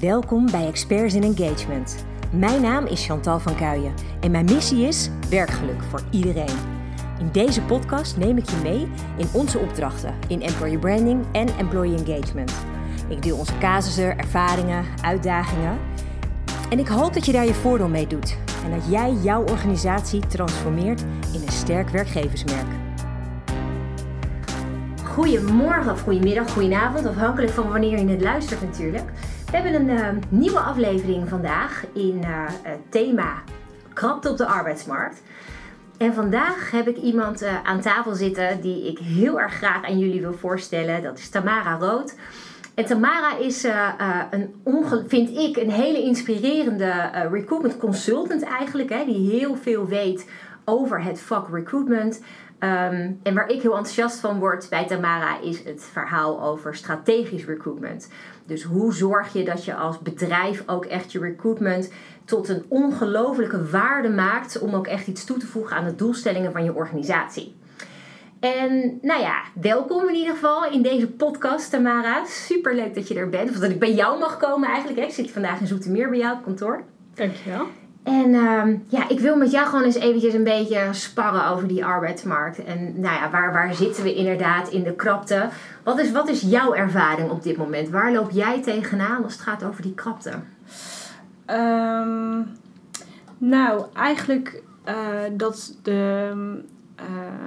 Welkom bij Experts in Engagement. Mijn naam is Chantal van Kuijen en mijn missie is werkgeluk voor iedereen. In deze podcast neem ik je mee in onze opdrachten in employer branding en employee engagement. Ik deel onze casussen, ervaringen, uitdagingen. En ik hoop dat je daar je voordeel mee doet en dat jij jouw organisatie transformeert in een sterk werkgeversmerk. Goedemorgen of goedemiddag, goedenavond, afhankelijk van wanneer je het luistert natuurlijk. We hebben een uh, nieuwe aflevering vandaag in uh, het thema krapte op de arbeidsmarkt. En vandaag heb ik iemand uh, aan tafel zitten die ik heel erg graag aan jullie wil voorstellen. Dat is Tamara Rood. En Tamara is, een vind ik, een hele inspirerende recruitment consultant eigenlijk. Hè, die heel veel weet over het vak recruitment. Um, en waar ik heel enthousiast van word bij Tamara is het verhaal over strategisch recruitment. Dus hoe zorg je dat je als bedrijf ook echt je recruitment tot een ongelofelijke waarde maakt om ook echt iets toe te voegen aan de doelstellingen van je organisatie. En nou ja, welkom in ieder geval in deze podcast, Tamara. Super leuk dat je er bent. Of dat ik bij jou mag komen eigenlijk. Hè. Ik zit vandaag in Zoetermeer bij jou op kantoor. Dankjewel. En uh, ja, ik wil met jou gewoon eens eventjes een beetje sparren over die arbeidsmarkt. En nou ja, waar, waar zitten we inderdaad in de krapte? Wat is, wat is jouw ervaring op dit moment? Waar loop jij tegenaan als het gaat over die krapte? Um, nou, eigenlijk uh, dat, de,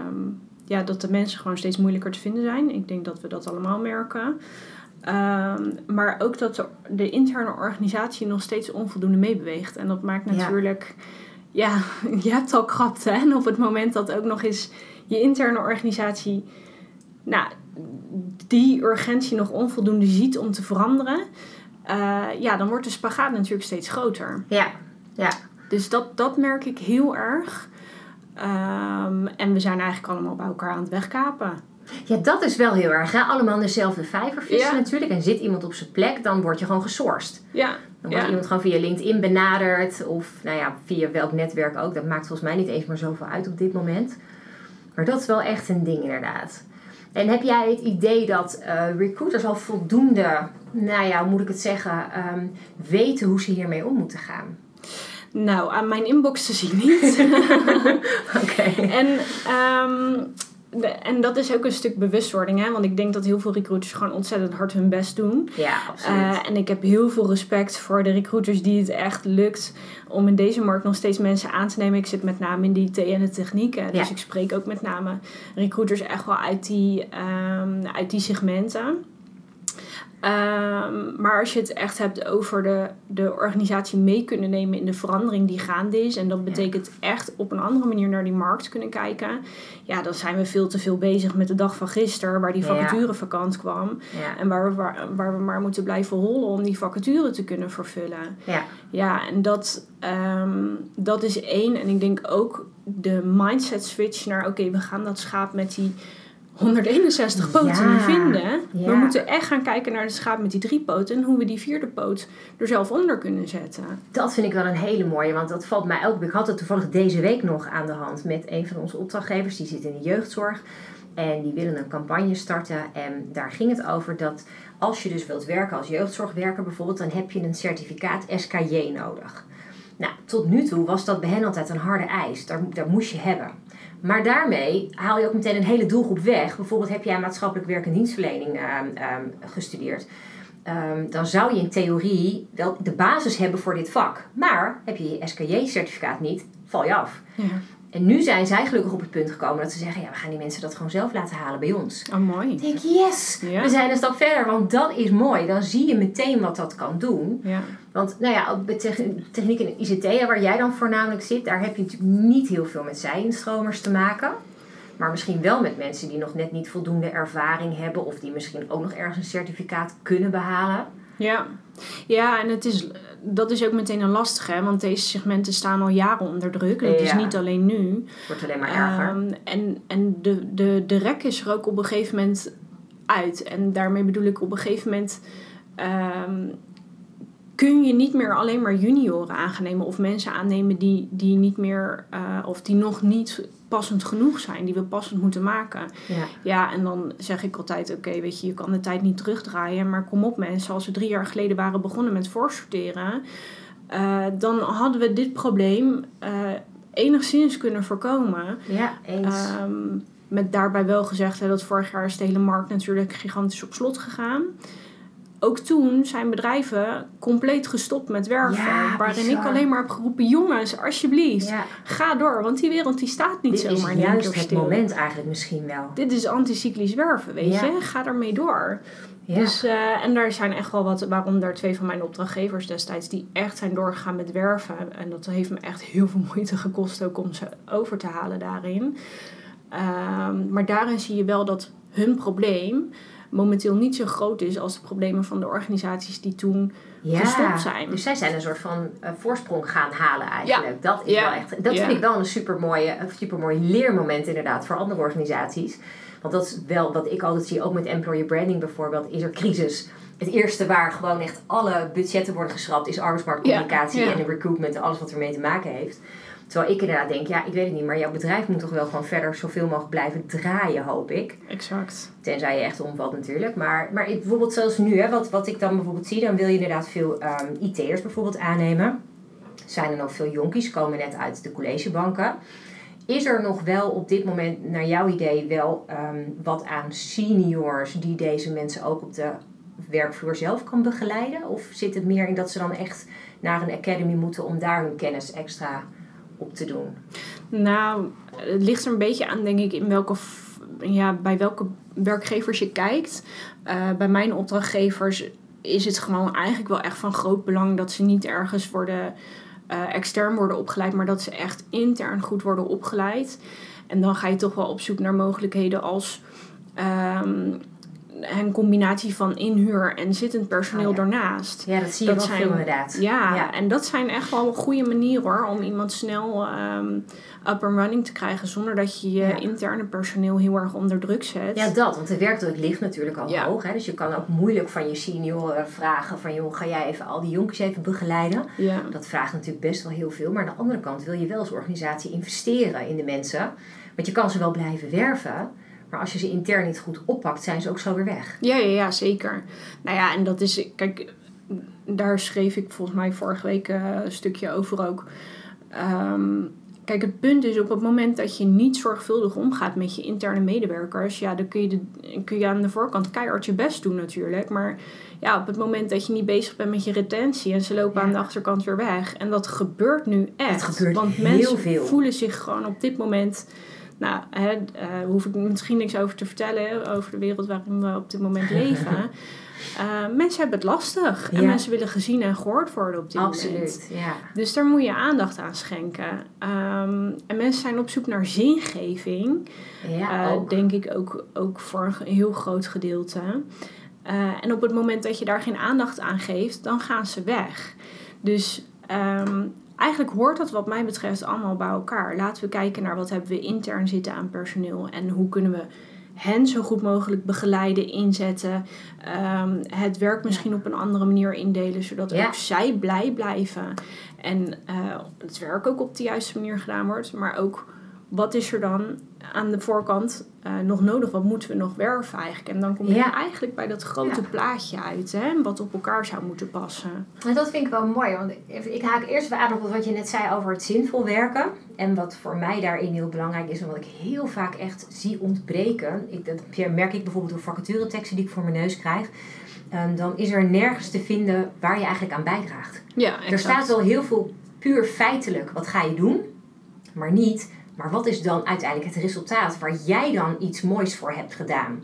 um, ja, dat de mensen gewoon steeds moeilijker te vinden zijn. Ik denk dat we dat allemaal merken. Um, maar ook dat de, de, interne organisatie nog steeds onvoldoende meebeweegt. En dat maakt natuurlijk, ja, ja je hebt al krapte. En op het moment dat ook nog eens je interne organisatie, nou, die urgentie nog onvoldoende ziet om te veranderen, uh, ja, dan wordt de spagaat natuurlijk steeds groter. Ja, ja. Dus dat, dat merk ik heel erg. Um, en we zijn eigenlijk allemaal bij elkaar aan het wegkapen. Ja, dat is wel heel erg. Hè? Allemaal in dezelfde vijver vissen natuurlijk. En zit iemand op zijn plek, dan word je gewoon gesourced. Ja. Dan wordt iemand gewoon via LinkedIn benaderd. Of nou ja, via welk netwerk ook. Dat maakt volgens mij niet eens meer zoveel uit op dit moment. Maar dat is wel echt een ding inderdaad. En heb jij het idee dat uh, recruiters al voldoende, nou ja, hoe moet ik het zeggen, um, weten hoe ze hiermee om moeten gaan? Nou, aan mijn inbox te zien niet. Oké. En um, en dat is ook een stuk bewustwording, hè? want ik denk dat heel veel recruiters gewoon ontzettend hard hun best doen. Ja, absoluut. Uh, en ik heb heel veel respect voor de recruiters die het echt lukt om in deze markt nog steeds mensen aan te nemen. Ik zit met name in die IT en de techniek, dus ja. ik spreek ook met name recruiters echt wel uit die, um, uit die segmenten. Um, maar als je het echt hebt over de, de organisatie mee kunnen nemen in de verandering die gaande is. En dat betekent echt op een andere manier naar die markt kunnen kijken. Ja, dan zijn we veel te veel bezig met de dag van gisteren, waar die vacature vakant kwam. Ja. En waar we, waar, waar, we maar moeten blijven hollen om die vacature te kunnen vervullen. Ja, ja en dat, um, dat is één. En ik denk ook de mindset switch naar oké, we gaan dat schaap met die 161 poten ja, vinden. ja. We moeten echt gaan kijken naar de schaap met die drie poten en hoe we die vierde poot er zelf onder kunnen zetten. Dat vind ik wel een hele mooie, want dat valt mij ook. Ik had het toevallig deze week nog aan de hand met een van onze opdrachtgevers, die zit in de jeugdzorg. En die willen een campagne starten. En daar ging het over dat als je dus wilt werken als jeugdzorgwerker bijvoorbeeld, dan heb je een certificaat SKJ nodig. Nou, tot nu toe was dat bij hen altijd een harde eis. Daar, daar moest je hebben. Maar daarmee haal je ook meteen een hele doelgroep weg. Bijvoorbeeld heb jij maatschappelijk werk en dienstverlening uh, um, gestudeerd. Um, dan zou je in theorie wel de basis hebben voor dit vak. Maar heb je je SKJ-certificaat niet, val je af. Ja. En nu zijn zij gelukkig op het punt gekomen dat ze zeggen: ja, we gaan die mensen dat gewoon zelf laten halen bij ons. Oh, mooi. Ik denk, yes, Ja. we zijn een stap verder, want dat is mooi. Dan zie je meteen wat dat kan doen. Ja. Want nou ja, de techniek en ICT, waar jij dan voornamelijk zit, daar heb je natuurlijk niet heel veel met zijinstromers te maken. Maar misschien wel met mensen die nog net niet voldoende ervaring hebben, of die misschien ook nog ergens een certificaat kunnen behalen. Ja, ja en het is, dat is ook meteen een lastige, hè? want deze segmenten staan al jaren onder druk. En het is niet alleen nu. Het wordt alleen maar erger. Ehm, en en de, de, de rek is er ook op een gegeven moment uit. En daarmee bedoel ik op een gegeven moment. ehm, kun je niet meer alleen maar junioren aannemen of mensen aannemen die, die niet meer uh, of die nog niet passend genoeg zijn, die we passend moeten maken. Ja. Ja, en dan zeg ik altijd: oké, weet je, je kan de tijd niet terugdraaien, maar kom op, mensen, als we drie jaar geleden waren begonnen met voorsorteren, uh, dan hadden we dit probleem uh, enigszins kunnen voorkomen. Ja, eens. Um, met daarbij wel gezegd hè, dat vorig jaar is de hele markt natuurlijk gigantisch op slot gegaan ook toen zijn bedrijven compleet gestopt met werven. Ja, waarin bizar. ik alleen maar heb geroepen: jongens, alsjeblieft, Ja. ga door. Want die wereld die staat niet Dit zomaar in juist het stil. moment eigenlijk misschien wel. Dit is anticyclisch werven, weet Ja. je. Ga ermee door. Ja. Dus, eh, en daar zijn echt wel wat, waarom daar twee van mijn opdrachtgevers destijds, die echt zijn doorgegaan met werven. En dat heeft me echt heel veel moeite gekost ook om ze over te halen daarin. Ehm, maar daarin zie je wel dat hun probleem momenteel niet zo groot is als de problemen van de organisaties die toen ja. gestopt zijn. Dus zij zijn een soort van eh, voorsprong gaan halen eigenlijk. Dat is Ja. wel echt. Dat Ja. vind ik wel een supermooie, een supermooi leermoment inderdaad voor andere organisaties. Want dat is wel wat ik altijd zie, ook met employer branding bijvoorbeeld, is er crisis. Het eerste waar gewoon echt alle budgetten worden geschrapt is arbeidsmarktcommunicatie Ja, ja. en recruitment en alles wat ermee te maken heeft. Terwijl ik inderdaad denk, ja, ik weet het niet, maar jouw bedrijf moet toch wel gewoon verder zoveel mogelijk blijven draaien, hoop ik. Exact. Tenzij je echt omvalt natuurlijk. Maar, maar bijvoorbeeld zoals nu, hè, wat, wat ik dan bijvoorbeeld zie, dan wil je inderdaad veel ehm IT'ers bijvoorbeeld aannemen. Zijn er nog veel jonkies, komen net uit de collegebanken. Is er nog wel op dit moment, naar jouw idee, wel ehm, wat aan seniors die deze mensen ook op de werkvloer zelf kan begeleiden? Of zit het meer in dat ze dan echt naar een academy moeten om daar hun kennis extra op te doen? Nou, het ligt er een beetje aan, denk ik, in welke, ja, bij welke werkgevers je kijkt. Eh, bij mijn opdrachtgevers is het gewoon eigenlijk wel echt van groot belang dat ze niet ergens worden eh, extern worden opgeleid, maar dat ze echt intern goed worden opgeleid. En dan ga je toch wel op zoek naar mogelijkheden als ehm, een combinatie van inhuur en zittend personeel Oh ja. daarnaast. Ja, dat zie je Dat wel zijn- veel inderdaad. Ja, Ja. en dat zijn echt wel goede manieren hoor, om iemand snel ehm, up and running te krijgen zonder dat je je Ja. interne personeel heel erg onder druk zet. Ja, dat. Want de werkdruk ligt natuurlijk al hoog. Hè? Dus je kan ook moeilijk van je senioren vragen van... joh, ga jij even al die jonkies even begeleiden? ja. Dat vraagt natuurlijk best wel heel veel. Maar aan de andere kant wil je wel als organisatie investeren in de mensen. Want je kan ze wel blijven werven. Maar als je ze intern niet goed oppakt, zijn ze ook zo weer weg. Ja, ja, ja, zeker. Nou ja, en dat is, kijk, daar schreef ik volgens mij vorige week eh, een stukje over ook. Ehm, kijk, het punt is op het moment dat je niet zorgvuldig omgaat met je interne medewerkers, ja, dan kun je, de, kun je aan de voorkant keihard je best doen natuurlijk. Maar ja, op het moment dat je niet bezig bent met je retentie en ze lopen Ja. aan de achterkant weer weg. En dat gebeurt nu echt. gebeurt want mensen veel. voelen zich gewoon op dit moment. Nou, hè, eh, hoef ik misschien niks over te vertellen over de wereld waarin we op dit moment leven. Eh, mensen hebben het lastig. En Ja. mensen willen gezien en gehoord worden op dit moment. Absoluut, ja. Dus daar moet je aandacht aan schenken. Ehm, en mensen zijn op zoek naar zingeving. Ja, Eh, denk ik ook, ook voor een heel groot gedeelte. En op het moment dat je daar geen aandacht aan geeft, dan gaan ze weg. Dus ehm, eigenlijk hoort dat wat mij betreft allemaal bij elkaar. Laten we kijken naar wat hebben we intern zitten aan personeel. En hoe kunnen we hen zo goed mogelijk begeleiden, inzetten. Ehm, het werk misschien op een andere manier indelen, zodat Ja. ook zij blij blijven. En eh, het werk ook op de juiste manier gedaan wordt. Maar ook wat is er dan aan de voorkant eh, nog nodig? Wat moeten we nog werven eigenlijk? En dan kom je Ja. eigenlijk bij dat grote Ja. plaatje uit, hè, wat op elkaar zou moeten passen. En dat vind ik wel mooi, want ik, ik haak eerst even aan op wat je net zei over het zinvol werken. En wat voor mij daarin heel belangrijk is, en wat ik heel vaak echt zie ontbreken. Ik, dat merk ik bijvoorbeeld door vacatureteksten die ik voor mijn neus krijg. Ehm, dan is er nergens te vinden waar je eigenlijk aan bijdraagt. Ja, Er staat wel heel veel puur feitelijk, wat ga je doen? Maar niet, maar wat is dan uiteindelijk het resultaat waar jij dan iets moois voor hebt gedaan?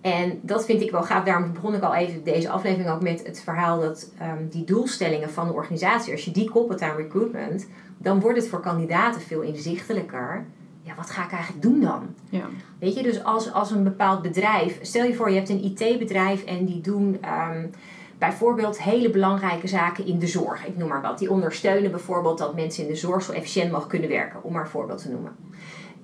En dat vind ik wel gaaf. Daarom begon ik al even deze aflevering ook met het verhaal dat ehm, die doelstellingen van de organisatie, als je die koppelt aan recruitment, dan wordt het voor kandidaten veel inzichtelijker. Ja, wat ga ik eigenlijk doen dan? Ja. Weet je, dus als, als een bepaald bedrijf, stel je voor je hebt een IT-bedrijf en die doen ehm, bijvoorbeeld hele belangrijke zaken in de zorg. Ik noem maar wat. Die ondersteunen bijvoorbeeld dat mensen in de zorg zo efficiënt mogelijk kunnen werken, om maar een voorbeeld te noemen.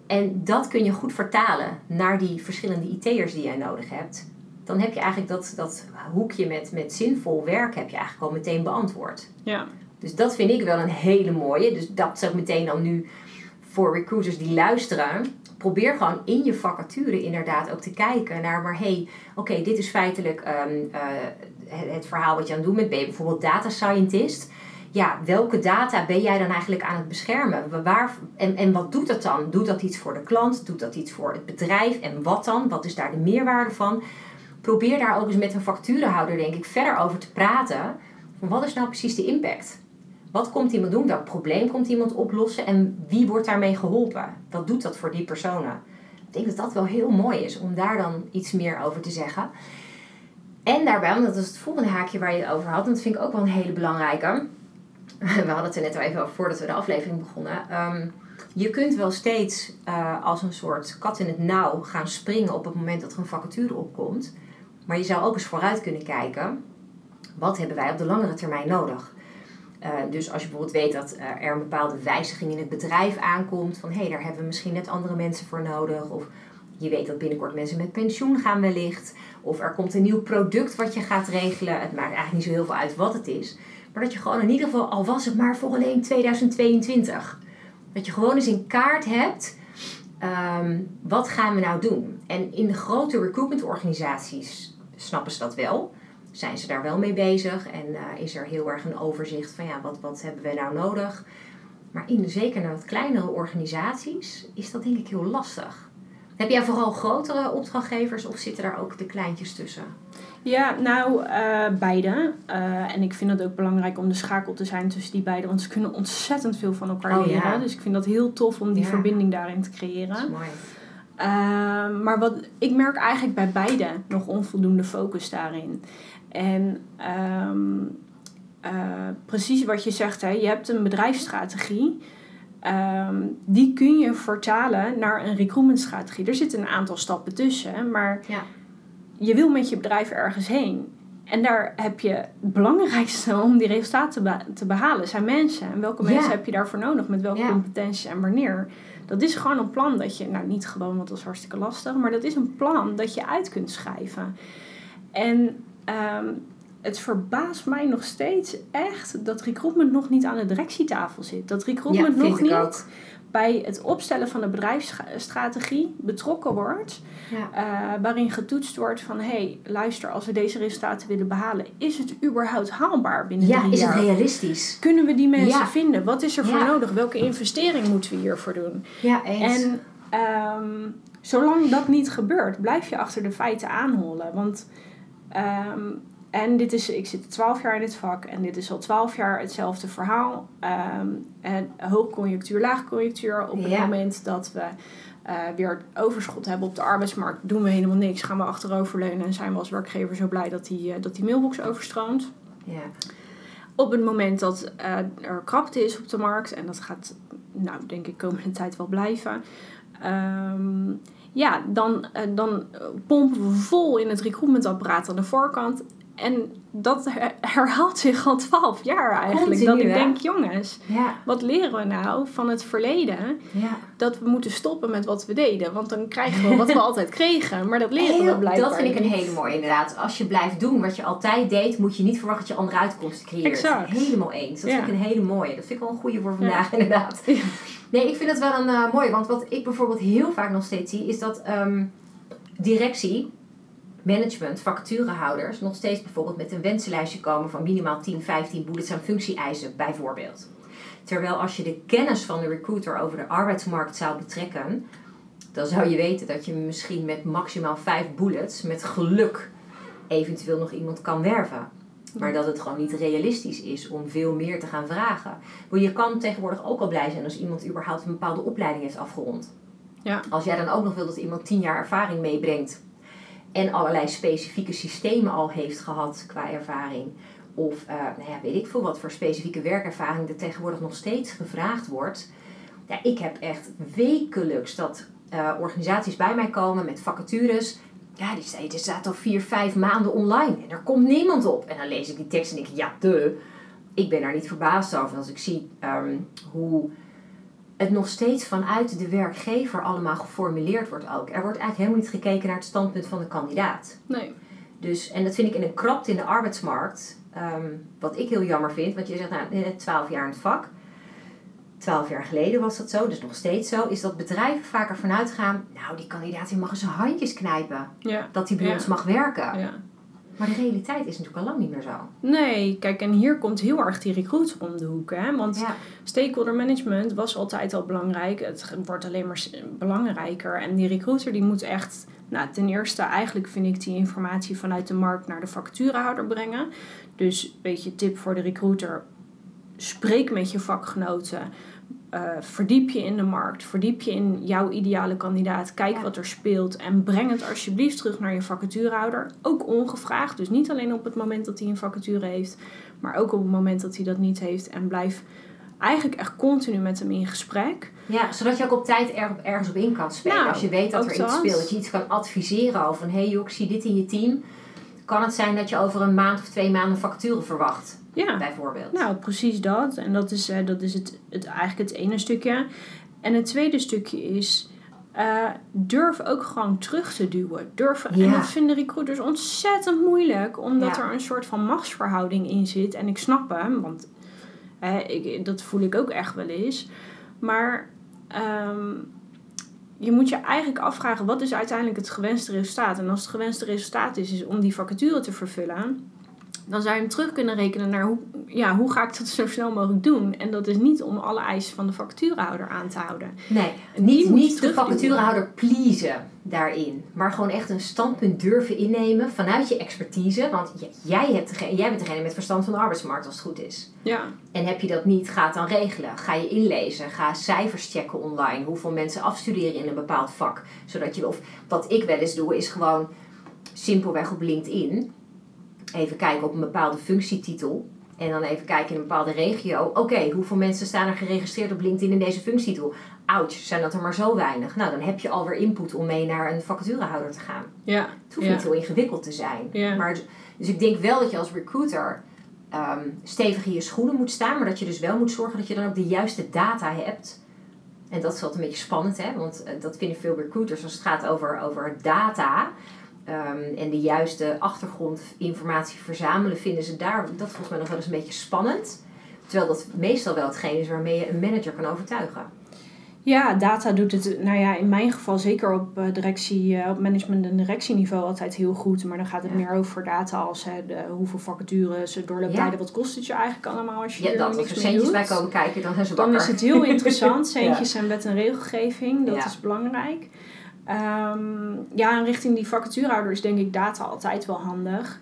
En dat kun je goed vertalen naar die verschillende IT'ers die jij nodig hebt. dan heb je eigenlijk dat, dat hoekje met, met zinvol werk heb je eigenlijk al meteen beantwoord. Ja. Dus dat vind ik wel een hele mooie. Dus dat zeg meteen dan nu voor recruiters die luisteren. Probeer gewoon in je vacature inderdaad ook te kijken naar, maar hey, oké, dit is feitelijk ehm, eh, het, verhaal wat je aan het doen bent. Ben je bijvoorbeeld data scientist? Ja, welke data ben jij dan eigenlijk aan het beschermen? Waar, en, en wat doet dat dan? Doet dat iets voor de klant? Doet dat iets voor het bedrijf? En wat dan? Wat is daar de meerwaarde van? Probeer daar ook eens met een facturenhouder, denk ik, verder over te praten. Wat is nou precies de impact? Wat komt iemand doen? Welk probleem komt iemand oplossen? En wie wordt daarmee geholpen? Wat doet dat voor die personen? Ik denk dat dat wel heel mooi is om daar dan iets meer over te zeggen. En daarbij, want dat is het volgende haakje waar je het over had, en dat vind ik ook wel een hele belangrijke. We hadden het er net al even over voordat we de aflevering begonnen. Ehm, je kunt wel steeds uh, als een soort kat in het nauw gaan springen op het moment dat er een vacature opkomt. Maar je zou ook eens vooruit kunnen kijken. Wat hebben wij op de langere termijn nodig? Uh, dus als je bijvoorbeeld weet dat uh, er een bepaalde wijziging in het bedrijf aankomt, van hé, hey, daar hebben we misschien net andere mensen voor nodig. Of je weet dat binnenkort mensen met pensioen gaan wellicht. Of er komt een nieuw product wat je gaat regelen. Het maakt eigenlijk niet zo heel veel uit wat het is. Maar dat je gewoon in ieder geval, al was het maar voor alleen 2022. Dat je gewoon eens in kaart hebt, um, wat gaan we nou doen? En in de grote recruitment organisaties snappen ze dat wel zijn ze daar wel mee bezig en uh, is er heel erg een overzicht van ja, wat, wat hebben we nou nodig. Maar in zeker naar wat kleinere organisaties is dat denk ik heel lastig. Heb jij vooral grotere opdrachtgevers of zitten daar ook de kleintjes tussen? Ja, nou, uh, beide. Uh, en ik vind het ook belangrijk om de schakel te zijn tussen die beide. Want ze kunnen ontzettend veel van elkaar Oh, leren. ja. Dus ik vind dat heel tof om die Ja. verbinding daarin te creëren. Dat is mooi. Ehm, maar wat, ik merk eigenlijk bij beide nog onvoldoende focus daarin. En ehm, eh, precies wat je zegt, hè, je hebt een bedrijfsstrategie. Ehm, die kun je vertalen naar een recruitmentstrategie. Er zitten een aantal stappen tussen, maar Ja. je wil met je bedrijf ergens heen. En daar heb je het belangrijkste om die resultaten te, beha- te behalen, zijn mensen. En welke Ja. mensen heb je daarvoor nodig, met welke Ja. competenties en wanneer. Dat is gewoon een plan dat je, nou niet gewoon, want dat is hartstikke lastig, maar dat is een plan dat je uit kunt schrijven. En ehm, het verbaast mij nog steeds echt dat recruitment nog niet aan de directietafel zit. Dat Ja, recruitment nog niet ook. bij het opstellen van de bedrijfsstrategie betrokken wordt. Ja. eh, waarin getoetst wordt van, hé, hey, luister, als we deze resultaten willen behalen, is het überhaupt haalbaar binnen ja, drie is het jaar? realistisch? Kunnen we die mensen Ja. vinden? Wat is er voor Ja. nodig? Welke investering moeten we hiervoor doen? Ja, eens. En ehm, zolang dat niet gebeurt, blijf je achter de feiten aanhollen. Want, ehm, en dit is, ik zit 12 jaar in dit vak en dit is al 12 jaar hetzelfde verhaal. Ehm, en hoogconjunctuur, laagconjunctuur. Op het Ja. moment dat we eh, weer overschot hebben op de arbeidsmarkt, doen we helemaal niks. Gaan we achteroverleunen en zijn we als werkgever zo blij dat die, eh, dat die mailbox overstroomt. ja. Op het moment dat eh, er krapte is op de markt, en dat gaat, nou, denk ik, komende tijd wel blijven. ehm, ja, dan, dan pompen we vol in het recruitmentapparaat aan de voorkant. En dat her- herhaalt zich al twaalf jaar eigenlijk. Continu, dat ik hè? denk, jongens, Ja, wat leren we nou van het verleden? ja. Dat we moeten stoppen met wat we deden. Want dan krijgen we wat we altijd kregen. Maar dat leren we Heel- blijkbaar dat vind ik een hele mooie inderdaad. Als je blijft doen wat je altijd deed, moet je niet verwachten dat je andere uitkomsten creëert. Exact. Helemaal eens. Dat Ja. vind ik een hele mooie. Dat vind ik wel een goede voor vandaag inderdaad. Nee, ik vind het wel een eh, mooie. Want wat ik bijvoorbeeld heel vaak nog steeds zie, is dat ehm, directie, management, vacaturehouders nog steeds bijvoorbeeld met een wensenlijstje komen van minimaal 10, 15 bullets aan functie-eisen bijvoorbeeld. Terwijl als je de kennis van de recruiter over de arbeidsmarkt zou betrekken, dan zou je weten dat je misschien met maximaal 5 bullets met geluk eventueel nog iemand kan werven. Maar dat het gewoon niet realistisch is om veel meer te gaan vragen. Want je kan tegenwoordig ook al blij zijn als iemand überhaupt een bepaalde opleiding heeft afgerond. Ja. Als jij dan ook nog wil dat iemand 10 jaar ervaring meebrengt en allerlei specifieke systemen al heeft gehad qua ervaring. Of eh, nou ja, weet ik veel wat voor specifieke werkervaring er tegenwoordig nog steeds gevraagd wordt. Ja, ik heb echt wekelijks dat eh, organisaties bij mij komen met vacatures. Ja, die die staat al vier, vijf maanden online en er komt niemand op. En dan lees ik die tekst en denk ik, ja, de. Ik ben daar niet verbaasd over als ik zie ehm, hoe het nog steeds vanuit de werkgever allemaal geformuleerd wordt ook. Er wordt eigenlijk helemaal niet gekeken naar het standpunt van de kandidaat. Nee. Dus, en dat vind ik in een krapte in de arbeidsmarkt, ehm, wat ik heel jammer vind, want je zegt nou, net 12 jaar in het vak. 12 jaar geleden was dat zo, dus nog steeds zo, is dat bedrijven vaker vanuit gaan, nou die kandidaat die mag eens zijn handjes knijpen, Ja. dat hij bij Ja. ons mag werken. ja. Maar de realiteit is natuurlijk al lang niet meer zo. Nee, kijk, en hier komt heel erg die recruiter om de hoek. Hè? Want Ja, stakeholder management was altijd al belangrijk. Het wordt alleen maar belangrijker. En die recruiter die moet echt, nou, ten eerste eigenlijk vind ik die informatie vanuit de markt naar de vacaturehouder brengen. Dus weet je, tip voor de recruiter, spreek met je vakgenoten. Eh, verdiep je in de markt, verdiep je in jouw ideale kandidaat, kijk Ja. wat er speelt en breng het alsjeblieft terug naar je vacaturehouder. Ook ongevraagd, dus niet alleen op het moment dat hij een vacature heeft, maar ook op het moment dat hij dat niet heeft. En blijf eigenlijk echt continu met hem in gesprek. ja zodat je ook op tijd er, ergens op in kan spelen. Nou, Als je weet dat er iets dat. speelt, dat je iets kan adviseren over van, hé hey joh, ik zie dit in je team. Kan het zijn dat je over een maand of twee maanden vacature verwacht, Ja, bijvoorbeeld? nou precies dat. En dat is, eh, dat is het, het, eigenlijk het ene stukje. En het tweede stukje is. eh, durf ook gewoon terug te duwen. Durf, En dat vinden recruiters ontzettend moeilijk, omdat Ja. er een soort van machtsverhouding in zit. En ik snap hem, want ik, dat voel ik ook echt wel eens. Maar ehm, je moet je eigenlijk afvragen: wat is uiteindelijk het gewenste resultaat? En als het gewenste resultaat is, is om die vacature te vervullen, dan zou je hem terug kunnen rekenen naar hoe, ja, hoe ga ik dat zo snel mogelijk doen. En dat is niet om alle eisen van de vacaturehouder aan te houden. Nee, En niet, niet de vacaturehouder pleasen daarin. Maar gewoon echt een standpunt durven innemen vanuit je expertise. Want jij, hebt degene, jij bent degene met verstand van de arbeidsmarkt als het goed is. Ja, En heb je dat niet, ga het dan regelen. Ga je inlezen. Ga cijfers checken online. Hoeveel mensen afstuderen in een bepaald vak. Zodat je, of wat ik wel eens doe, is gewoon simpelweg op LinkedIn. Even kijken op een bepaalde functietitel. En dan even kijken in een bepaalde regio. Oké, hoeveel mensen staan er geregistreerd op LinkedIn in deze functietitel? Ouch, zijn dat er maar zo weinig? Nou, dan heb je alweer input om mee naar een vacaturehouder te gaan. ja, Het hoeft Ja. niet heel ingewikkeld te zijn. Ja. Maar, dus- dus ik denk wel dat je als recruiter ehm, stevig in je schoenen moet staan. Maar dat je dus wel moet zorgen dat je dan ook de juiste data hebt. En dat is altijd een beetje spannend, hè? Want eh, dat vinden veel recruiters als het gaat over, over data. Ehm, en de juiste achtergrondinformatie verzamelen, vinden ze daar, dat volgens mij nog wel eens een beetje spannend. Terwijl dat meestal wel hetgeen is waarmee je een manager kan overtuigen. Ja, data doet het, nou ja, in mijn geval zeker op eh, directie, eh, op management- en directieniveau altijd heel goed. Maar dan gaat het Ja. meer over data als hè, de, hoeveel vacatures, de doorlooptijden, Ja. wat kost het je eigenlijk allemaal als je Ja, dat als niks er mee centjes bij komen kijken, dan zijn ze Dan is het heel interessant, centjes en wet en regelgeving, dat is belangrijk. Ehm, ja, en richting die vacaturehouder is denk ik data altijd wel handig.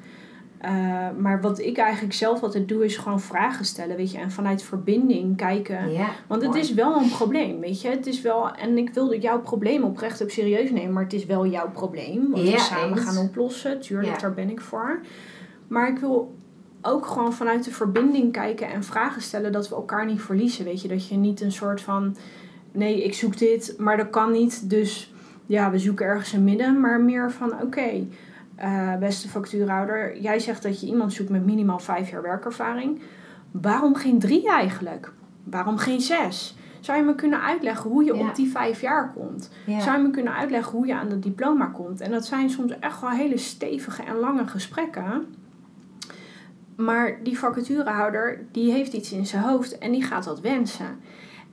Eh, maar wat ik eigenlijk zelf altijd doe, is gewoon vragen stellen, weet je. En vanuit verbinding kijken. Ja, Want het mooi. is wel een probleem, weet je. Het is wel, en ik wilde jouw probleem oprecht ook serieus nemen, maar het is wel jouw probleem. Wat Ja, we samen eens. gaan oplossen. Tuurlijk, Ja. daar ben ik voor. Maar ik wil ook gewoon vanuit de verbinding kijken en vragen stellen dat we elkaar niet verliezen. Weet je, dat je niet een soort van, nee, ik zoek dit, maar dat kan niet. Dus ja, we zoeken ergens een midden. Maar meer van, oké, eh, beste factuurhouder, jij zegt dat je iemand zoekt met minimaal vijf jaar werkervaring. Waarom geen drie eigenlijk? Waarom geen zes? Zou je me kunnen uitleggen hoe je Ja. op die vijf jaar komt? Ja. Zou je me kunnen uitleggen hoe je aan dat diploma komt? En dat zijn soms echt wel hele stevige en lange gesprekken. Maar die vacaturehouder, die heeft iets in zijn hoofd en die gaat dat wensen.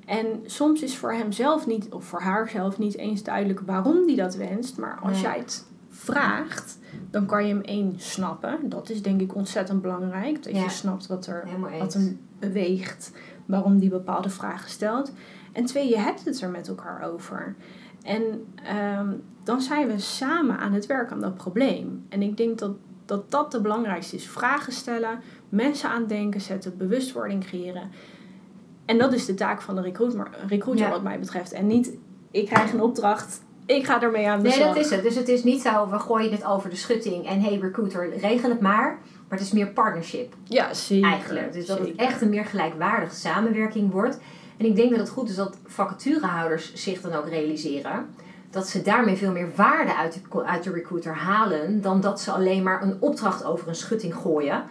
En soms is voor hemzelf niet, of voor haarzelf niet eens duidelijk waarom die dat wenst. Maar als jij het vraagt, dan kan je hem één snappen. Dat is denk ik ontzettend belangrijk. Dat Ja. je snapt wat er wat hem beweegt, waarom die bepaalde vragen stelt. En twee, je hebt het er met elkaar over. En ehm, dan zijn we samen aan het werk aan dat probleem. En ik denk dat dat, dat de belangrijkste is. Vragen stellen, mensen aan het denken zetten, bewustwording creëren. En dat is de taak van de recruiter, recruiter Ja. wat mij betreft. En niet, ik krijg een opdracht, ik ga ermee aan de Nee, slag. dat is het. Dus het is niet zo, we gooien het over de schutting en hey recruiter, regel het maar. Maar het is meer partnership Ja, zeker. eigenlijk. Dus dat het echt een meer gelijkwaardige samenwerking wordt. En ik denk dat het goed is dat vacaturehouders zich dan ook realiseren. Dat ze daarmee veel meer waarde uit de, uit de recruiter halen. Dan dat ze alleen maar een opdracht over een schutting gooien.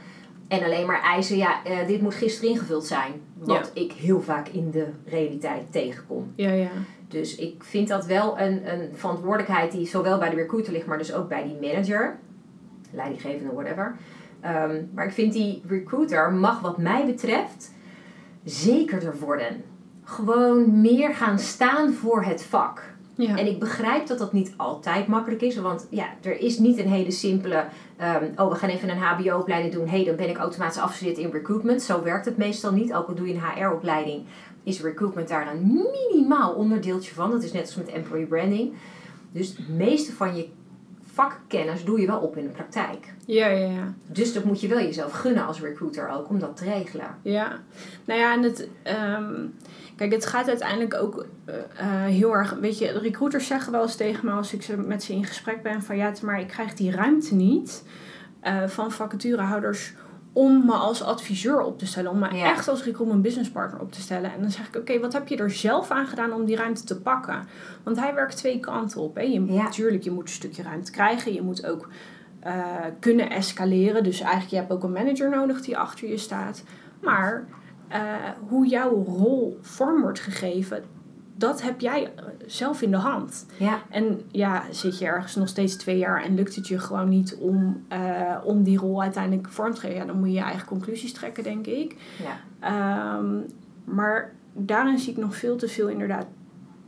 En alleen maar eisen, ja, eh, dit moet gisteren ingevuld zijn. Wat ik heel vaak in de realiteit tegenkom. Ja, ja. Dus ik vind dat wel een, een verantwoordelijkheid die zowel bij de recruiter ligt, maar dus ook bij die manager. leidinggevende, whatever. Ehm, maar ik vind die recruiter mag wat mij betreft zekerder worden. Gewoon meer gaan staan voor het vak. Ja. En ik begrijp dat dat niet altijd makkelijk is. Want ja, er is niet een hele simpele... ehm, oh, we gaan even een hbo-opleiding doen. hey, dan ben ik automatisch afgestudeerd in recruitment. Zo werkt het meestal niet. Ook al doe je een HR-opleiding... is recruitment daar een minimaal onderdeeltje van. Dat is net als met employee branding. Dus het meeste van je vakkennis doe je wel op in de praktijk. ja, ja, ja. Dus dat moet je wel jezelf gunnen als recruiter ook, om dat te regelen. Ja, nou ja, en het, ehm, kijk, het gaat uiteindelijk ook eh, eh, heel erg, weet je, recruiters zeggen wel eens tegen me als ik ze, met ze in gesprek ben van ja, maar ik krijg die ruimte niet eh, van vacaturehouders om me als adviseur op te stellen, om me Ja. echt als recruitment business partner op te stellen. En dan zeg ik, oké, wat heb je er zelf aan gedaan om die ruimte te pakken? Want hij werkt twee kanten op. Hè? Je, Ja. Natuurlijk, je moet een stukje ruimte krijgen. Je moet ook kunnen escaleren. Dus eigenlijk, je hebt ook een manager nodig die achter je staat. Maar eh, hoe jouw rol vorm wordt gegeven, dat heb jij eh, zelf in de hand. Ja, En ja, zit je ergens nog steeds twee jaar en lukt het je gewoon niet om, eh, om die rol uiteindelijk vorm te geven, ja, dan moet je je eigen conclusies trekken, denk ik. ja. Ehm, maar daarin zie ik nog veel te veel inderdaad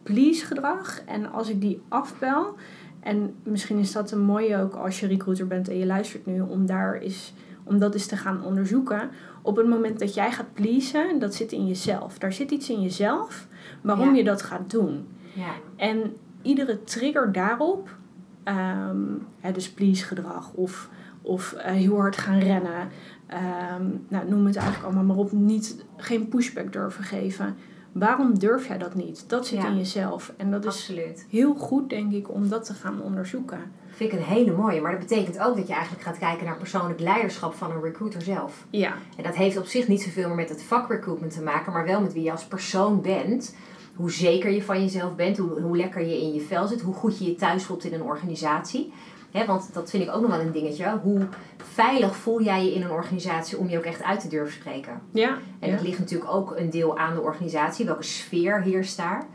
please gedrag. En als ik die afbel, en misschien is dat een mooie ook als je recruiter bent en je luistert nu, om daar is om dat eens te gaan onderzoeken. Op het moment dat jij gaat pleasen, dat zit in jezelf. Daar zit iets in jezelf waarom Ja. je dat gaat doen. ja. En iedere trigger daarop, ehm, hè, dus please gedrag of, of eh, heel hard gaan rennen, ehm, nou, noem het eigenlijk allemaal maar op, niet, geen pushback durven geven. Waarom durf jij dat niet? Dat zit Ja. in jezelf. En dat is Absoluut. heel goed, denk ik, om dat te gaan onderzoeken. Vind ik een hele mooie. Maar dat betekent ook dat je eigenlijk gaat kijken naar persoonlijk leiderschap van een recruiter zelf. Ja, En dat heeft op zich niet zoveel meer met het vak recruitment te maken, maar wel met wie je als persoon bent. Hoe zeker je van jezelf bent, hoe, hoe lekker je in je vel zit, hoe goed je je thuis voelt in een organisatie. Hè, want dat vind ik ook nog wel een dingetje. Hoe veilig voel jij je in een organisatie om je ook echt uit te durven spreken? ja, En ja. dat ligt natuurlijk ook een deel aan de organisatie. Welke sfeer heerst daar?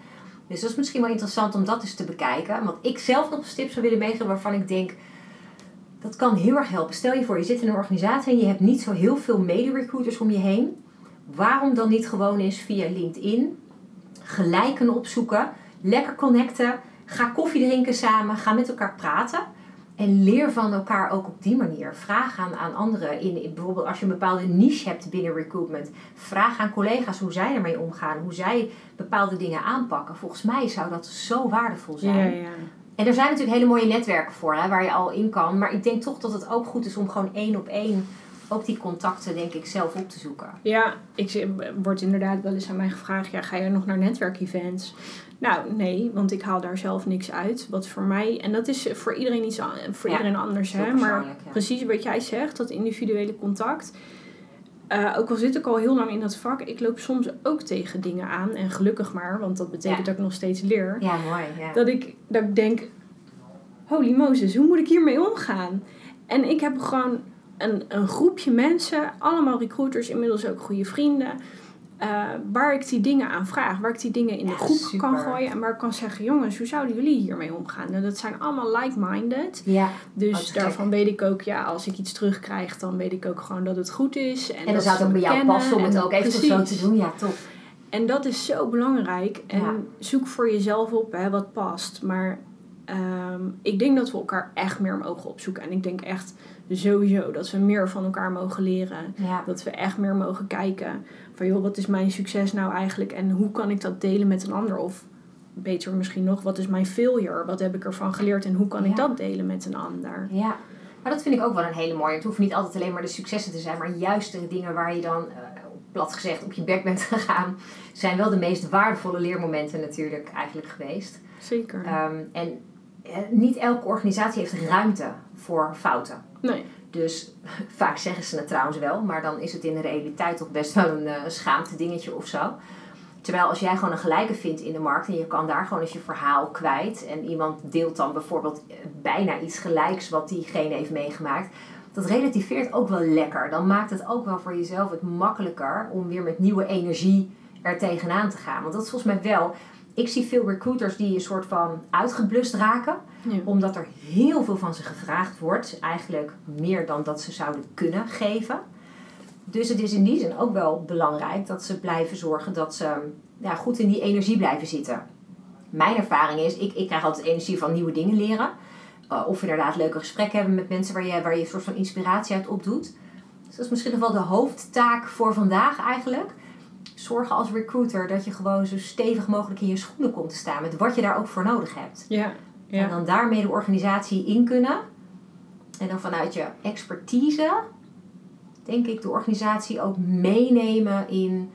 Dus dat is misschien wel interessant om dat eens te bekijken. Wat ik zelf nog een tip zou willen meegeven waarvan ik denk... Dat kan heel erg helpen. Stel je voor, je zit in een organisatie en je hebt niet zo heel veel mede-recruiters om je heen. Waarom dan niet gewoon eens via LinkedIn gelijken opzoeken, lekker connecten, ga koffie drinken samen, ga met elkaar praten. En leer van elkaar ook op die manier. Vraag aan, aan anderen. In, in- bijvoorbeeld als je een bepaalde niche hebt binnen recruitment. Vraag aan collega's hoe zij ermee omgaan. Hoe zij bepaalde dingen aanpakken. Volgens mij zou dat zo waardevol zijn. Ja, ja. En er zijn natuurlijk hele mooie netwerken voor hè, waar je al in kan. Maar ik denk toch dat het ook goed is om gewoon één op één ook die contacten denk ik zelf op te zoeken. Ja, ik wordt inderdaad wel eens aan mij gevraagd: ja, ga je nog naar netwerkevents? Nou, nee, want ik haal daar zelf niks uit. Wat voor mij, en dat is voor iedereen iets voor Ja, iedereen anders, hè? Maar ja. precies wat jij zegt, dat individuele contact. Eh, ook al zit ik al heel lang in dat vak, ik loop soms ook tegen dingen aan. En gelukkig maar, want dat betekent Ja. dat ik nog steeds leer. Ja, mooi. Ja. Dat ik, dat ik denk, holy Moses, hoe moet ik hiermee omgaan? En ik heb gewoon een, een groepje mensen, allemaal recruiters, inmiddels ook goede vrienden, eh, waar ik die dingen aan vraag, waar ik die dingen in de Ja, groep super. kan gooien en waar ik kan zeggen, jongens, hoe zouden jullie hiermee omgaan? En dat zijn allemaal like-minded. ja. Dus daarvan weet ik ook, ja, als ik iets terugkrijg, dan weet ik ook gewoon dat het goed is. En, En dan zou het ook bij jou passen om het ook even zo precies. te doen. Ja, top. En dat is zo belangrijk. En Ja. zoek voor jezelf op hè, wat past. Maar ehm, ik denk dat we elkaar echt meer mogen opzoeken. En ik denk echt sowieso dat we meer van elkaar mogen leren. Ja. Dat we echt meer mogen kijken van joh, wat is mijn succes nou eigenlijk? En hoe kan ik dat delen met een ander? Of beter misschien nog, wat is mijn failure? Wat heb ik ervan geleerd en hoe kan ik dat delen met een ander? Ja, maar dat vind ik ook wel een hele mooie. Het hoeft niet altijd alleen maar de successen te zijn, maar juist de dingen waar je dan, eh, plat gezegd, op je bek bent gegaan, zijn wel de meest waardevolle leermomenten natuurlijk eigenlijk geweest. Zeker. Ehm, en eh, niet elke organisatie heeft ruimte voor fouten. Nee. Dus vaak zeggen ze het trouwens wel, maar dan is het in de realiteit toch best wel een eh, schaamte dingetje of zo. Terwijl als jij gewoon een gelijke vindt in de markt en je kan daar gewoon eens je verhaal kwijt en iemand deelt dan bijvoorbeeld eh, bijna iets gelijks wat diegene heeft meegemaakt, dat relativeert ook wel lekker. Dan maakt het ook wel voor jezelf het makkelijker om weer met nieuwe energie er tegenaan te gaan. Want dat is volgens mij wel, ik zie veel recruiters die een soort van uitgeblust raken. Ja. Omdat er heel veel van ze gevraagd wordt. Eigenlijk meer dan dat ze zouden kunnen geven. Dus het is in die zin ook wel belangrijk dat ze blijven zorgen dat ze ja, goed in die energie blijven zitten. Mijn ervaring is, ik, ik krijg altijd energie van nieuwe dingen leren. Uh, of inderdaad leuke gesprekken hebben met mensen waar je, waar je een soort van inspiratie uit opdoet. Dus dat is misschien nog wel de hoofdtaak voor vandaag eigenlijk. Zorgen als recruiter dat je gewoon zo stevig mogelijk in je schoenen komt te staan met wat je daar ook voor nodig hebt. Ja. En dan daarmee de organisatie in kunnen. En dan vanuit je expertise, denk ik, de organisatie ook meenemen in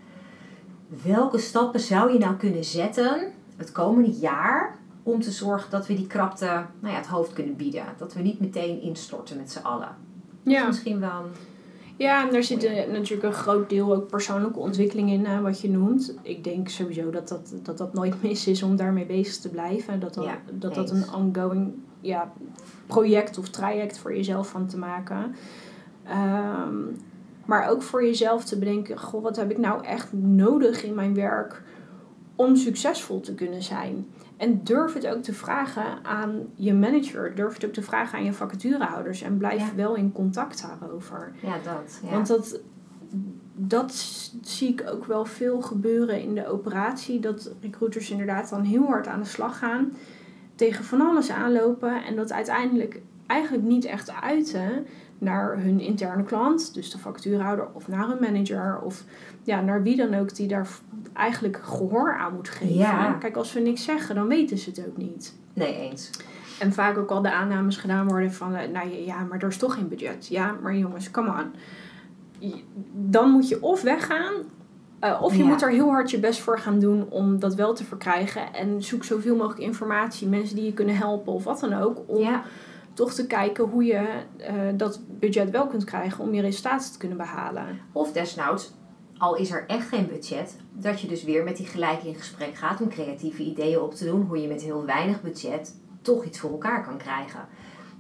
welke stappen zou je nou kunnen zetten het komende jaar om te zorgen dat we die krapte nou ja, het hoofd kunnen bieden. Dat we niet meteen instorten met z'n allen. Ja. misschien wel een... Ja, en daar zit eh, natuurlijk een groot deel ook persoonlijke ontwikkeling in, eh, wat je noemt. Ik denk sowieso dat dat, dat dat nooit mis is om daarmee bezig te blijven. Dat dat, Ja, dat, dat een ongoing ja, project of traject voor jezelf van te maken. Ehm, maar ook voor jezelf te bedenken, goh, wat heb ik nou echt nodig in mijn werk om succesvol te kunnen zijn? En durf het ook te vragen aan je manager. Durf het ook te vragen aan je vacaturehouders. En blijf Ja. wel in contact daarover. Ja, dat. Ja. Want dat, dat zie ik ook wel veel gebeuren in de operatie. Dat recruiters inderdaad dan heel hard aan de slag gaan. Tegen van alles aanlopen. En dat uiteindelijk eigenlijk niet echt uiten naar hun interne klant. Dus de factuurhouder of naar hun manager. Of ja, naar wie dan ook die daar eigenlijk gehoor aan moet geven. Ja. Kijk, als we niks zeggen, dan weten ze het ook niet. Nee, eens. En vaak ook al de aannames gedaan worden van, eh, nou ja, maar er is toch geen budget. Ja, maar jongens, come on. Dan moet je of weggaan, eh, of je Ja. moet er heel hard je best voor gaan doen om dat wel te verkrijgen. En zoek zoveel mogelijk informatie, mensen die je kunnen helpen of wat dan ook. Om Ja, toch te kijken hoe je eh, dat budget wel kunt krijgen om je resultaten te kunnen behalen. Of desnoods, al is er echt geen budget, dat je dus weer met die gelijke in gesprek gaat om creatieve ideeën op te doen hoe je met heel weinig budget toch iets voor elkaar kan krijgen.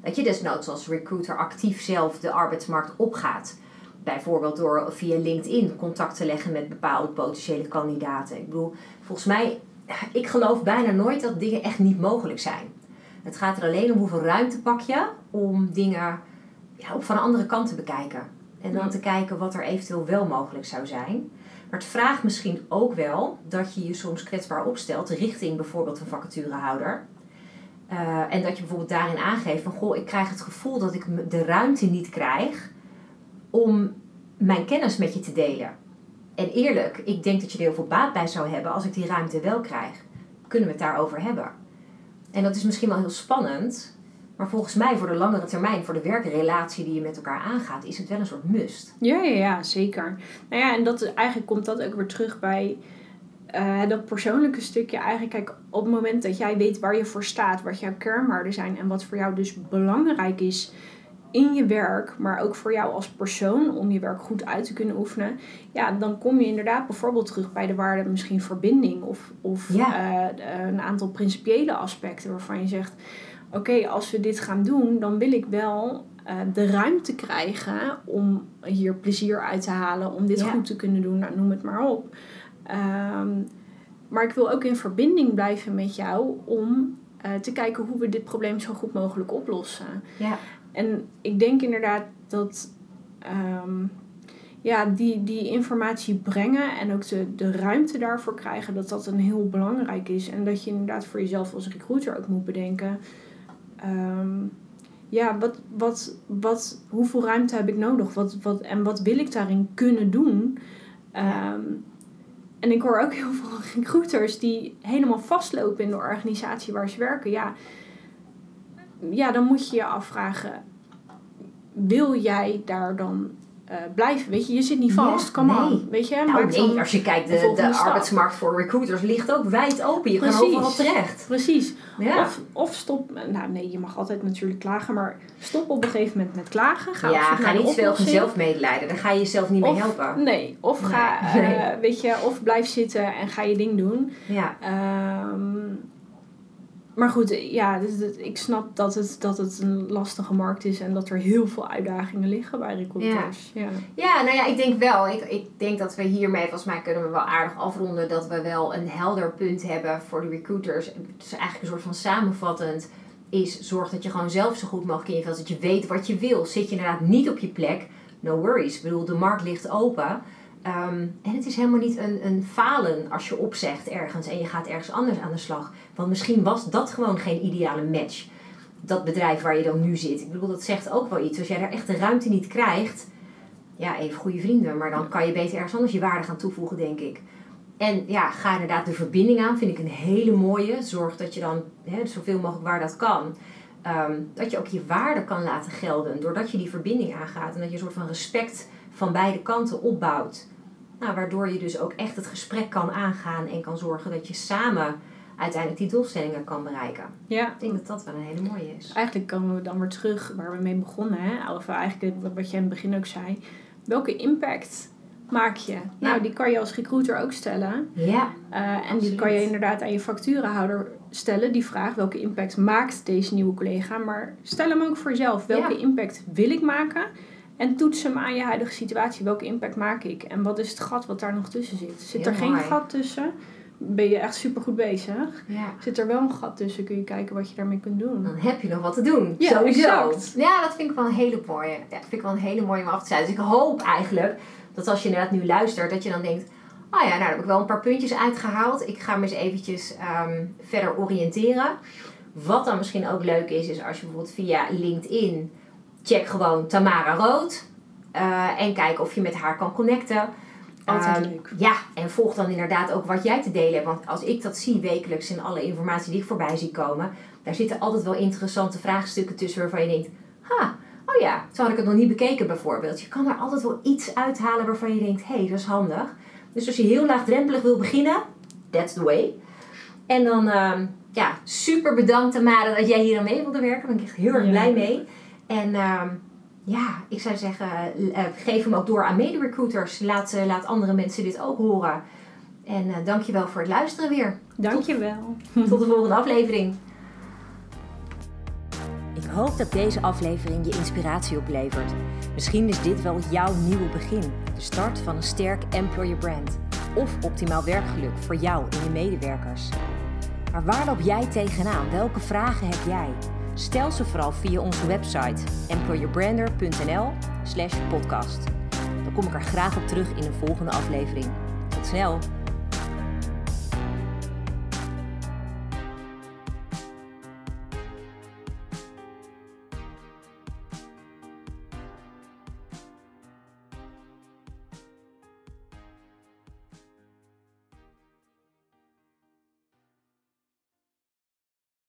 Dat je desnoods als recruiter actief zelf de arbeidsmarkt opgaat. Bijvoorbeeld door via LinkedIn contact te leggen met bepaalde potentiële kandidaten. Ik bedoel, volgens mij, ik geloof bijna nooit dat dingen echt niet mogelijk zijn. Het gaat er alleen om hoeveel ruimte pak je om dingen ja, op van een andere kant te bekijken. En dan Ja. te kijken wat er eventueel wel mogelijk zou zijn. Maar het vraagt misschien ook wel dat je je soms kwetsbaar opstelt richting bijvoorbeeld een vacaturehouder. Eh, en dat je bijvoorbeeld daarin aangeeft van goh, ik krijg het gevoel dat ik de ruimte niet krijg om mijn kennis met je te delen. En eerlijk, ik denk dat je er heel veel baat bij zou hebben als ik die ruimte wel krijg. Kunnen we het daarover hebben? En dat is misschien wel heel spannend, maar volgens mij voor de langere termijn, voor de werkrelatie die je met elkaar aangaat, is het wel een soort must. Ja, ja, ja, zeker. Nou ja, en dat, eigenlijk komt dat ook weer terug bij eh, dat persoonlijke stukje. Eigenlijk, kijk, op het moment dat jij weet waar je voor staat, wat jouw kernwaarden zijn en wat voor jou dus belangrijk is in je werk, maar ook voor jou als persoon om je werk goed uit te kunnen oefenen, ja, dan kom je inderdaad bijvoorbeeld terug bij de waarde misschien verbinding of, of Ja. eh, een aantal principiële aspecten waarvan je zegt, oké, als we dit gaan doen, dan wil ik wel eh, de ruimte krijgen om hier plezier uit te halen, om dit Ja. goed te kunnen doen, nou, noem het maar op. Ehm, maar ik wil ook in verbinding blijven met jou om eh, te kijken hoe we dit probleem zo goed mogelijk oplossen. Ja, En ik denk inderdaad dat ehm, ja, die, die informatie brengen en ook de, de ruimte daarvoor krijgen, dat dat een heel belangrijk is. En dat je inderdaad voor jezelf als recruiter ook moet bedenken. ehm, ja, wat, wat, wat, hoeveel ruimte heb ik nodig? Wat, wat, en wat wil ik daarin kunnen doen? Ehm, en ik hoor ook heel veel recruiters die helemaal vastlopen in de organisatie waar ze werken. Ja, ja dan moet je je afvragen: wil jij daar dan eh, blijven? Weet je, je zit niet Ja, vast. Nee. on. Weet je, nou nee, dan- als je kijkt, de de, arbeidsmarkt voor recruiters ligt ook wijd open. Je kan overal terecht. Precies. Ja, Of, of stop, nou nee, je mag altijd natuurlijk klagen, maar stop op een gegeven moment met klagen. Ga, ja ga niet veel van oplossing. zelfmedelijden. Daar ga je jezelf niet mee Of- helpen. Nee, of Nee. ga, eh, weet je, of blijf zitten en ga je ding doen. Ja, Ehm, maar goed, ja, dus ik snap dat het, dat het een lastige markt is en dat er heel veel uitdagingen liggen bij recruiters. Ja. Ja, nou ja, ik denk wel. Ik, ik denk dat we hiermee, volgens mij kunnen we wel aardig afronden dat we wel een helder punt hebben voor de recruiters. Het is eigenlijk een soort van samenvattend is zorg dat je gewoon zelf zo goed mogelijk in je vel zit. Dat je weet wat je wil. Zit je inderdaad niet op je plek, no worries. Ik bedoel, de markt ligt open. Ehm, en het is helemaal niet een, een falen als je opzegt ergens en je gaat ergens anders aan de slag. Want misschien was dat gewoon geen ideale match. Dat bedrijf waar je dan nu zit. Ik bedoel, dat zegt ook wel iets. Als jij daar echt de ruimte niet krijgt, ja, even goede vrienden. Maar dan kan je beter ergens anders je waarde gaan toevoegen, denk ik. En ja, ga inderdaad de verbinding aan. Vind ik een hele mooie. Zorg dat je dan hè, zoveel mogelijk waar dat kan. ehm, dat je ook je waarde kan laten gelden. Doordat je die verbinding aangaat. En dat je een soort van respect van beide kanten opbouwt. Nou, waardoor je dus ook echt het gesprek kan aangaan. En kan zorgen dat je samen uiteindelijk die doelstellingen kan bereiken. ja, Ik denk dat dat wel een hele mooie is. eigenlijk komen we dan weer terug waar we mee begonnen. Hè? Of eigenlijk wat jij in het begin ook zei. Welke impact maak je? Nou, die kan je als recruiter ook stellen. Ja, Uh, en die kan je inderdaad aan je facturenhouder stellen. Die vraag, welke impact maakt deze nieuwe collega? Maar stel hem ook voor jezelf. Welke Ja. impact wil ik maken? En toets hem aan je huidige situatie. Welke impact maak ik? En wat is het gat wat daar nog tussen zit? Zit Heel er geen mooi. gat tussen? Ben je echt super goed bezig? ja. Zit er wel een gat tussen? Kun je kijken wat je daarmee kunt doen? Dan heb je nog wat te doen. Ja, Sowieso. exact. Ja, dat vind ik wel een hele mooie. Ja, dat vind ik wel een hele mooie om af te sluiten. Dus ik hoop eigenlijk dat als je inderdaad nu luistert, dat je dan denkt... Oh ja, nou daar heb ik wel een paar puntjes uitgehaald. Ik ga me eens eventjes ehm, verder oriënteren. Wat dan misschien ook leuk is, is als je bijvoorbeeld via LinkedIn... Check gewoon Tamara Rood. eh, en kijk of je met haar kan connecten. Altijd Ehm, leuk. Ja, en volg dan inderdaad ook wat jij te delen hebt. Want als ik dat zie wekelijks in alle informatie die ik voorbij zie komen, daar zitten altijd wel interessante vraagstukken tussen waarvan je denkt, ha, oh ja, zo had ik het nog niet bekeken bijvoorbeeld. Je kan er altijd wel iets uithalen waarvan je denkt, hé, hey, dat is handig. Dus als je heel laagdrempelig wil beginnen, that's the way. En dan, ehm, ja, super bedankt Tamara dat jij hier aan mee wilde werken. Daar ben ik echt heel erg Ja. blij mee. En ehm, ja, ik zou zeggen, eh, geef hem ook door aan mede-recruiters. Laat, eh, laat andere mensen dit ook horen. En eh dankjewel voor het luisteren weer. Dankjewel. Tot de volgende aflevering. Ik hoop dat deze aflevering je inspiratie oplevert. Misschien is dit wel jouw nieuwe begin. De start van een sterk employer brand. Of optimaal werkgeluk voor jou en je medewerkers. Maar waar loop jij tegenaan? Welke vragen heb jij? Stel ze vooral via onze website employerbrander.nl slash podcast. Dan kom ik er graag op terug in een volgende aflevering. Tot snel!